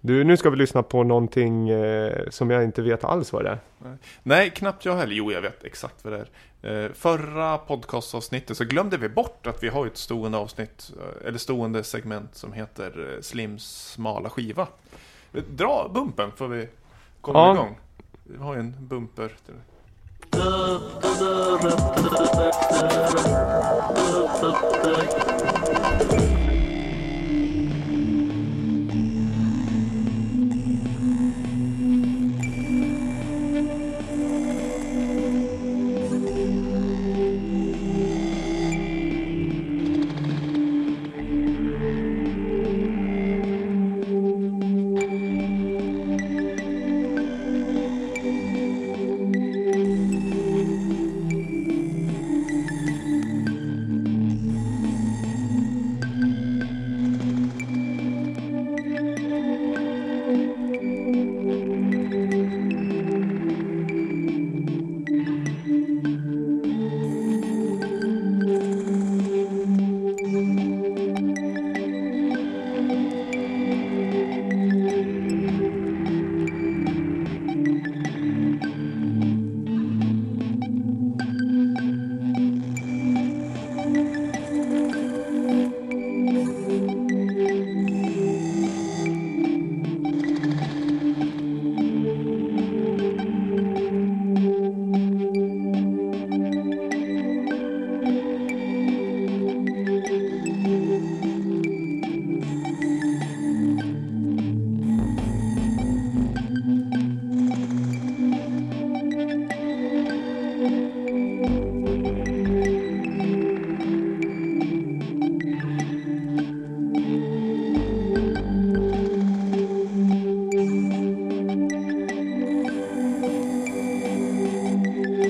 Du, nu ska vi lyssna på någonting eh, som jag inte vet alls vad det är. Nej, knappt jag heller. Jo, jag vet exakt vad det är. Eh, förra podcastavsnittet så glömde vi bort att vi har ett stående avsnitt, eh, eller stående segment som heter eh, Slims smala skiva. Dra bumpen får vi komma Ja. igång. Vi har ju en bumper. Till.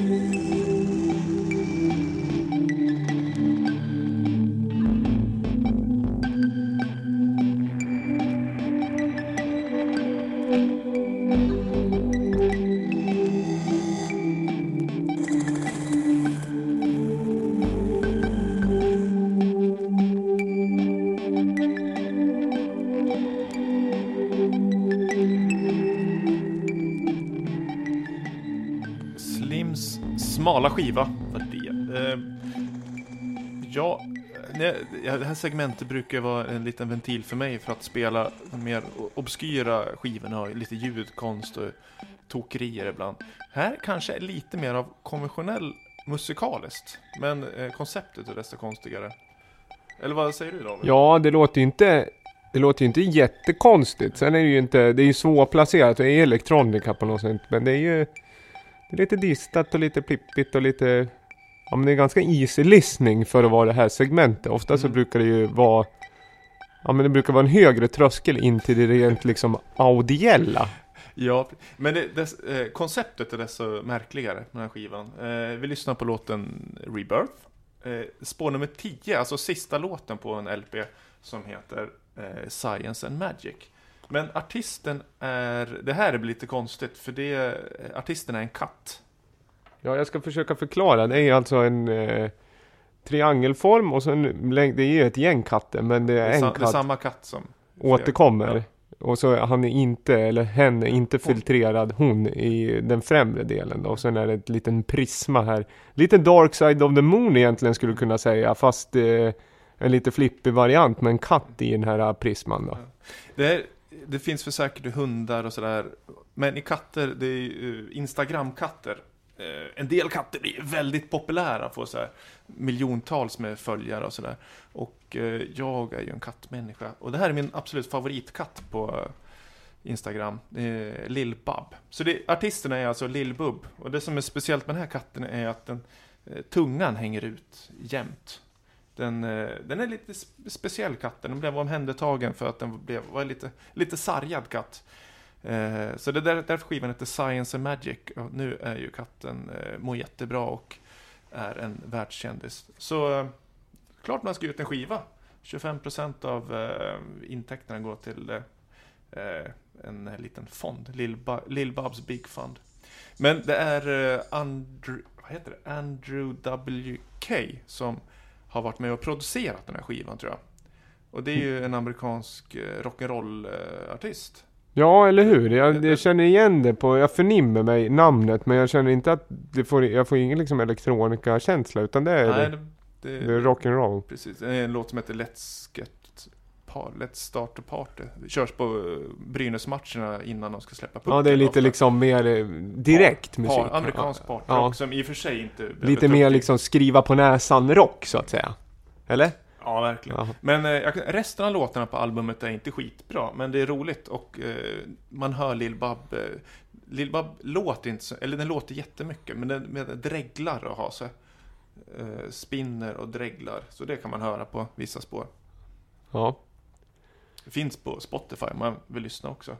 Jesus. Smala skiva var det. Eh, ja, nej, det här segmentet brukar vara en liten ventil för mig för att spela de mer obskyra skivorna och lite ljudkonst och tokerier ibland. Här kanske är lite mer av konventionell musikaliskt, men eh, konceptet är desto konstigare. Eller vad säger du David? Ja, det låter ju inte det låter ju inte jättekonstigt. Sen är det ju inte, det är ju svårplacerat och är elektronika på något sätt. Men det är ju det är lite distat och lite plippigt och lite Ja men det är ganska easy listening för att vara det här segmentet. Ofta så Mm. brukar det ju vara Ja men det brukar vara en högre tröskel in till det rent liksom audiella. Ja, men det, dess, eh, konceptet är desto märkligare med den här skivan. Eh, vi lyssnar på låten Rebirth. Eh, spår nummer 10, alltså sista låten på en LP som heter eh, Science and Magic. Men artisten är, det här blir lite konstigt för det, artisten är en katt. Ja jag ska försöka förklara. Det är alltså en eh, triangelform och sen det är ju ett gäng katter men det Det är är, en sa, det är katt. samma katt som återkommer. Och så är han är inte, eller hen är inte filtrerad, hon i den främre delen då. Och sen är det ett liten prisma här. Lite dark side of the moon egentligen skulle du kunna säga. Fast eh, en lite flippig variant med en katt i den här prisman då. Det, är, det finns för säkert hundar och sådär. Men i katter, det är ju eh, Instagram-katter. Eh, en del katter är väldigt populära, får så här miljontals med följare och sådär. Och eh, jag är ju en kattmänniska. Och det här är min absolut favoritkatt på Instagram. Det är Lill-Bab. Så det, artisterna är alltså Lill-Bub. Och det som är speciellt med den här katten är att den, tungan hänger ut jämt. Den, eh, den är lite speciell katten. Den blev omhändertagen för att den blev, var lite, lite sargad katt. Eh, så det är där, därför skivan heter Science and Magic. Och nu är ju katten eh, mår jättebra och är en världskändis. Så eh, klart man ska ge ut en skiva. 25% av eh, intäkterna går till eh, eh en liten fond. Lill-Ba- Lill-Babs Big Fund. Men det är eh, Andrew, vad heter det? Andrew W.K. som har varit med och producerat den här skivan tror jag. Och det är ju en amerikansk eh, rock'n'roll-artist. Ja, eller hur? Jag, jag känner igen det på, jag förnimmer mig namnet men jag känner inte att det får, jag får ingen liksom elektronika-känsla utan det är, Nej, det, det, det är rock'n'roll. Precis, det är en låt som heter Let's Get Par, Let's Start a Party. Körs på eh, Brynäs-matcherna innan de ska släppa pucken. Ja, det är lite ofta. liksom mer eh, direkt Par- musik. Par, amerikansk ja. partrock Ja. som i och för sig inte Lite mer upp- liksom skriva på näsan-rock så att säga. Eller? Ja, verkligen. Ja. Men eh, resten av låtarna på albumet är inte skitbra, men det är roligt och eh, man hör Lil Bub. Eh, Lil Bub låter inte så, eller den låter jättemycket, men den med dreglar och har så eh, spinner och dreglar. Så det kan man höra på vissa spår. Ja. Finns på Spotify man vill lyssna också. Eh,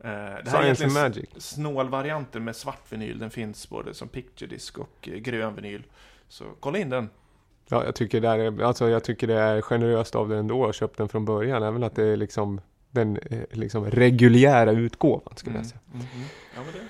det här är Science and egentligen Magic. snålvarianten med svart vinyl. Den finns både som picture disc och eh, grön vinyl. Så kolla in den. Ja, jag tycker, det är, alltså, jag tycker det är generöst av det ändå att köpa den från början. Även att det är liksom den eh, liksom reguljära utgåvan skulle jag säga. Mm, mm, mm. Ja,